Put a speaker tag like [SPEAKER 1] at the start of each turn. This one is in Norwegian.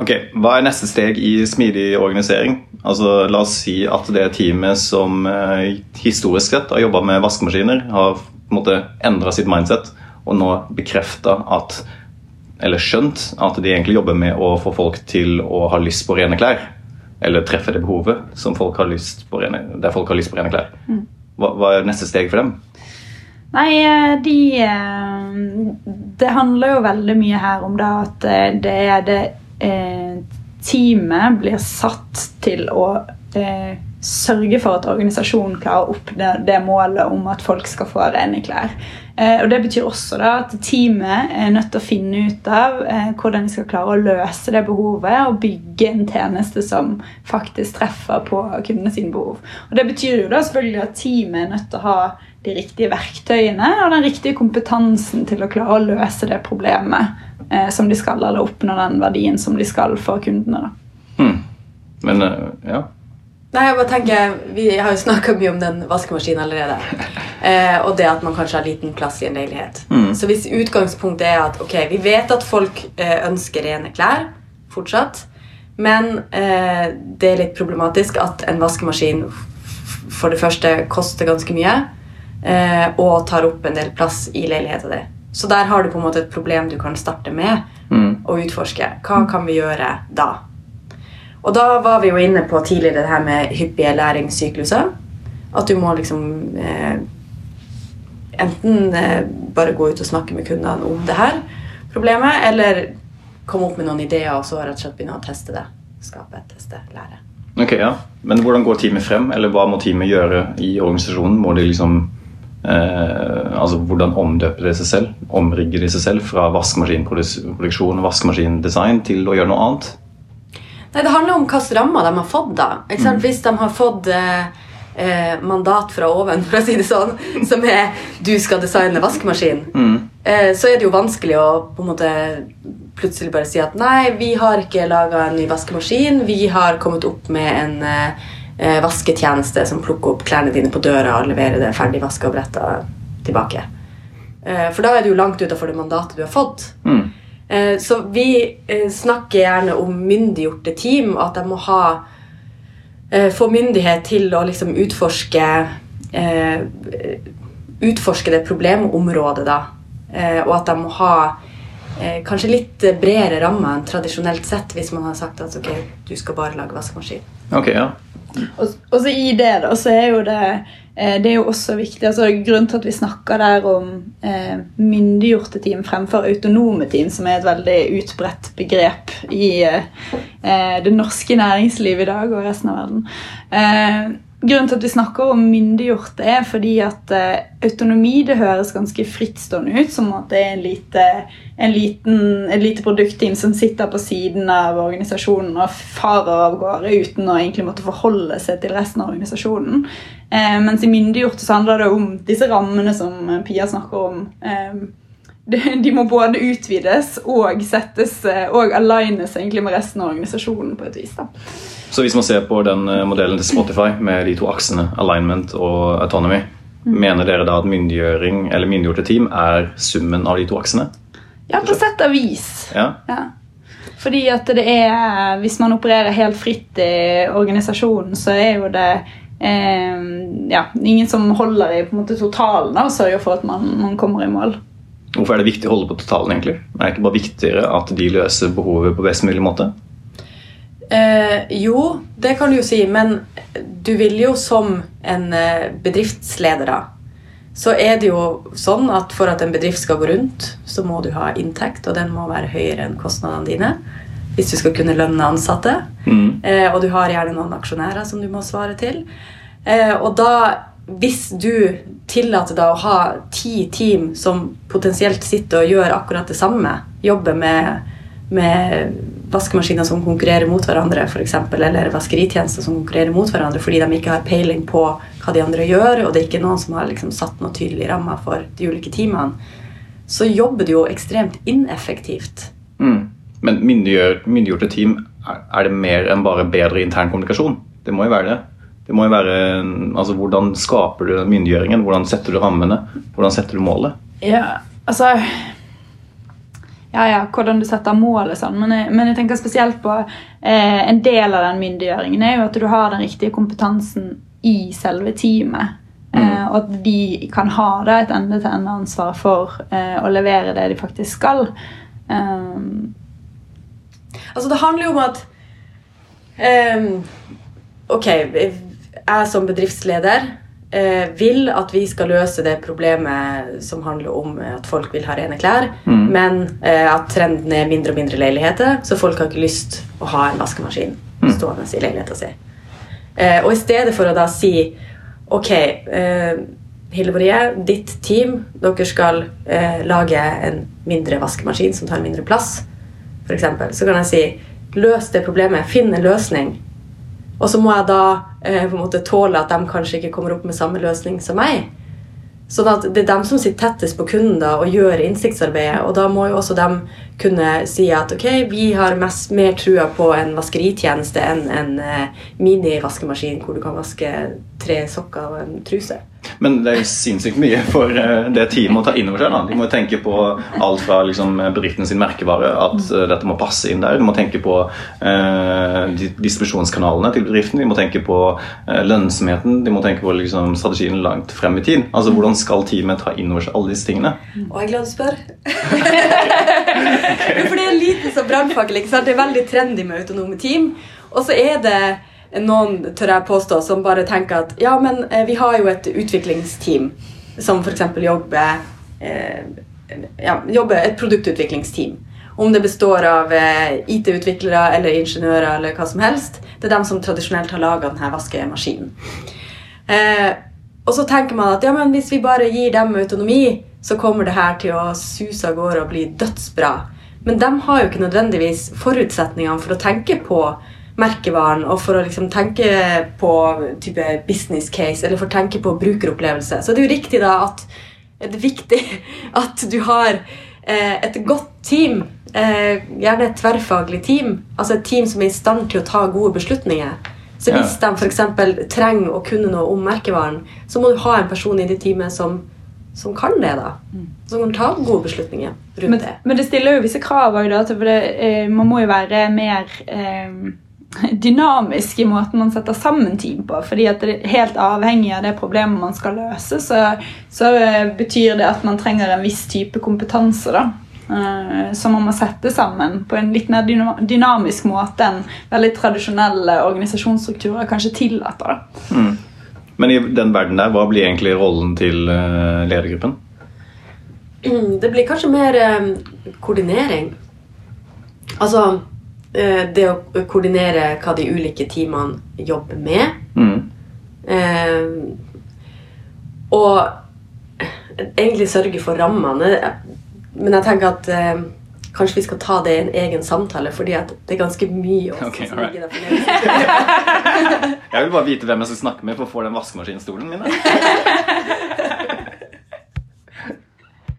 [SPEAKER 1] Ok, Hva er neste steg i smidig organisering? Altså, La oss si at det teamet som eh, historisk sett har jobba med vaskemaskiner, har på en måte endra sitt mindset og nå bekrefta at Eller skjønt at de egentlig jobber med å få folk til å ha lyst på rene klær. Eller treffe det behovet som folk har lyst på rene, der folk har lyst på rene klær. Hva, hva er neste steg for dem?
[SPEAKER 2] Nei, eh, de eh, Det handler jo veldig mye her om det at det er det Teamet blir satt til å eh, sørge for at organisasjonen klarer å oppnå det målet om at folk skal få rene klær. Eh, og Det betyr også da at teamet er nødt til å finne ut av eh, hvordan de skal klare å løse det behovet og bygge en tjeneste som faktisk treffer på kundene sine behov. Og Det betyr jo da selvfølgelig at teamet er nødt til å ha de riktige verktøyene og den riktige kompetansen til å klare å løse det problemet eh, som de skal, eller oppnå den verdien som de skal for kundene. da.
[SPEAKER 1] Hmm. Men eh, ja.
[SPEAKER 3] Nei, jeg bare tenker, Vi har jo snakka mye om den vaskemaskinen allerede. Eh, og det at man kanskje har liten plass i en leilighet.
[SPEAKER 1] Mm.
[SPEAKER 3] Så hvis utgangspunktet er at ok, vi vet at folk eh, ønsker rene klær fortsatt, men eh, det er litt problematisk at en vaskemaskin for det første koster ganske mye eh, og tar opp en del plass i leiligheta din. Så der har du på en måte et problem du kan starte med
[SPEAKER 1] Mm.
[SPEAKER 3] og utforske. Hva kan vi gjøre da? Og da var vi jo inne på tidligere det her med hyppige læringssykluser. At du må liksom eh, enten eh, bare gå ut og snakke med kundene om det her problemet, eller komme opp med noen ideer og så rett og slett begynne å teste det. Skape, teste, lære.
[SPEAKER 1] Ok, ja. Men hvordan går teamet frem, eller hva må teamet gjøre i organisasjonen? Må de liksom eh, Altså hvordan omdøper de seg selv? omrigger de seg selv fra vaskemaskinproduksjon og vaskemaskindesign til å gjøre noe annet?
[SPEAKER 3] Nei, Det handler om hvilke rammer de har fått. da. Sant? Hvis de har fått eh, eh, mandat fra oven, for å si det sånn, som er 'du skal designe vaskemaskin',
[SPEAKER 1] Mm.
[SPEAKER 3] eh, så er det jo vanskelig å på en måte plutselig bare si at 'nei, vi har ikke laga en ny vaskemaskin', vi har kommet opp med en eh, eh, vasketjeneste som plukker opp klærne dine på døra og leverer det ferdig vaska og bretta tilbake. Eh, for da er du jo langt utafor det mandatet du har fått.
[SPEAKER 1] Mm.
[SPEAKER 3] Eh, Så vi eh, snakker gjerne om myndiggjorte team, og at de må ha få myndighet til å liksom utforske Utforske det problemområdet, da. Og at de må ha kanskje litt bredere rammer enn tradisjonelt sett, hvis man har sagt at ok, du skal bare lage vaskemaskin.
[SPEAKER 1] Ok, ja.
[SPEAKER 2] Og, og så i det da, så er jo det eh, det er jo også viktig, altså Grunnen til at vi snakker der om eh, myndiggjorte team fremfor autonome team, som er et veldig utbredt begrep i eh, det norske næringslivet i dag og resten av verden. Eh, grunnen til at vi snakker om myndiggjort, er fordi at eh, autonomi det høres ganske frittstående ut, som at det er en lite, en liten, et lite produktteam som sitter på siden av organisasjonen og farer av gårde uten å egentlig måtte forholde seg til resten av organisasjonen. Eh, mens i myndiggjort så handler det om disse rammene som eh, Pia snakker om. Eh, de, må både utvides og settes eh, og alignes egentlig med resten av organisasjonen på et vis. da.
[SPEAKER 1] Så hvis man ser på den eh, modellen til Spotify med de to aksene, alignment og autonomy, mener dere da at myndiggjøring eller myndiggjorte team er summen av de to aksene?
[SPEAKER 2] Ja, på sett og vis.
[SPEAKER 1] Ja?
[SPEAKER 2] Ja. Fordi at det er Hvis man opererer helt fritt i organisasjonen, så er jo det eh, ja, ingen som holder i på en måte totalen og sørger for at man, man kommer i mål.
[SPEAKER 1] Hvorfor er det viktig å holde på totalen, egentlig? Er det ikke bare viktigere at de løser behovet på best mulig måte?
[SPEAKER 3] Eh, jo, det kan du jo si, men du vil jo som en eh, bedriftsleder da, så er det jo sånn at for at en bedrift skal gå rundt, så må du ha inntekt, og den må være høyere enn kostnadene dine hvis du skal kunne lønne ansatte.
[SPEAKER 1] Mm.
[SPEAKER 3] Eh, og du har gjerne noen aksjonærer som du må svare til. Eh, og da, hvis du tillater deg å ha ti team som potensielt sitter og gjør akkurat det samme, jobber med, med vaskemaskiner som konkurrerer mot hverandre, for eksempel, eller vaskeritjenester som konkurrerer mot hverandre fordi de ikke har peiling på hva de andre gjør, og det er ikke noen som har liksom satt noen tydelige rammer for de ulike teamene, så jobber du jo ekstremt ineffektivt.
[SPEAKER 1] Mm. Men myndiggjorte team, er det mer enn bare bedre intern kommunikasjon? Det må jo være det. Det må jo være, altså Hvordan skaper du myndiggjøringen? Hvordan setter du rammene? Hvordan setter du målet?
[SPEAKER 2] Ja, altså ja, ja, hvordan du setter mål og sånn, men, men jeg tenker spesielt på eh, en del av den myndiggjøringen er jo at du har den riktige kompetansen i selve teamet. Eh, og at de kan ha da et ende-til-ende-ansvar for eh, å levere det de faktisk skal. Um,
[SPEAKER 3] Altså, det handler jo om at um, Ok, jeg som bedriftsleder vil at vi skal løse det problemet som handler om at folk vil ha rene klær, men eh, at trenden er mindre og mindre leiligheter, så folk har ikke lyst å ha en vaskemaskin stående i leiligheta si. Eh, og i stedet for å da si Ok, eh, Hilde Marie, ditt team, dere skal eh, lage en mindre vaskemaskin som tar mindre plass, eksempel, så kan jeg si løs det problemet, finn en løsning. Og så må jeg da eh, på en måte tåle at de kanskje ikke kommer opp med samme løsning som meg. Sånn at det er dem som sitter tettest på kunden da, og gjør innsiktsarbeidet. Og da må jo også dem kunne si at ok, vi har mest mer trua på en vaskeritjeneste enn en eh, mini-vaskemaskin hvor du kan vaske tre sokker og en truse.
[SPEAKER 1] Men det er sinnssykt mye for eh, det teamet å ta inn over seg. da. De må tenke på alt fra liksom, sin merkevare, at eh, dette må passe inn der. De må tenke på eh, distribusjonskanalene til bedriften. De må tenke på eh, lønnsomheten. De må tenke på liksom, strategien langt frem i tid. Altså Hvordan skal teamet ta inn over seg alle disse tingene?
[SPEAKER 3] Og jeg er glad du spør. Jo, For det er lite som brannfakkel. Det er veldig trendy med autonome team. Og så er det noen, tør jeg påstå, som bare tenker at ja, men eh, vi har jo et utviklingsteam som f.eks. jobber eh, ja, jobber et produktutviklingsteam. Om det består av eh, IT-utviklere eller ingeniører eller hva som helst. Det er dem som tradisjonelt har laga denne vaskemaskinen. Eh, og så tenker man at ja, men hvis vi bare gir dem autonomi, så kommer det her til å suse av gårde og bli dødsbra. Men de har jo ikke nødvendigvis forutsetningene for å tenke på merkevaren og for å liksom tenke på type business case eller for å tenke på brukeropplevelse. Så det er jo riktig da at det er viktig at du har eh, et godt team, eh, gjerne et tverrfaglig team, altså et team som er i stand til å ta gode beslutninger. Så hvis de eksempel trenger å kunne noe om merkevaren, så må du ha en person i det teamet som, som kan det. da. Som kan ta gode beslutninger rundt
[SPEAKER 2] men,
[SPEAKER 3] det.
[SPEAKER 2] men det stiller jo visse krav òg, da, for det, eh, Man må jo være mer eh, dynamisk i måten man setter sammen team på. fordi at det er Helt avhengig av det problemet man skal løse, så, så eh, betyr det at man trenger en viss type kompetanse. da. eh, som man må sette sammen på en litt mer dynamisk måte enn veldig tradisjonelle organisasjonsstrukturer kanskje tillater. Mm.
[SPEAKER 1] Men i den verden der, hva blir egentlig rollen til eh, ledergruppen?
[SPEAKER 3] Det blir kanskje mer koordinering. Altså det å koordinere hva de ulike teamene jobber med.
[SPEAKER 1] Mm.
[SPEAKER 3] Eh, og egentlig sørge for rammene. Men jeg tenker at eh, kanskje vi skal ta det i en egen samtale, fordi det er ganske mye også
[SPEAKER 1] okay,
[SPEAKER 3] som ligger der.
[SPEAKER 1] Jeg vil bare vite hvem jeg skal snakke med for å få den vaskemaskinstolen min.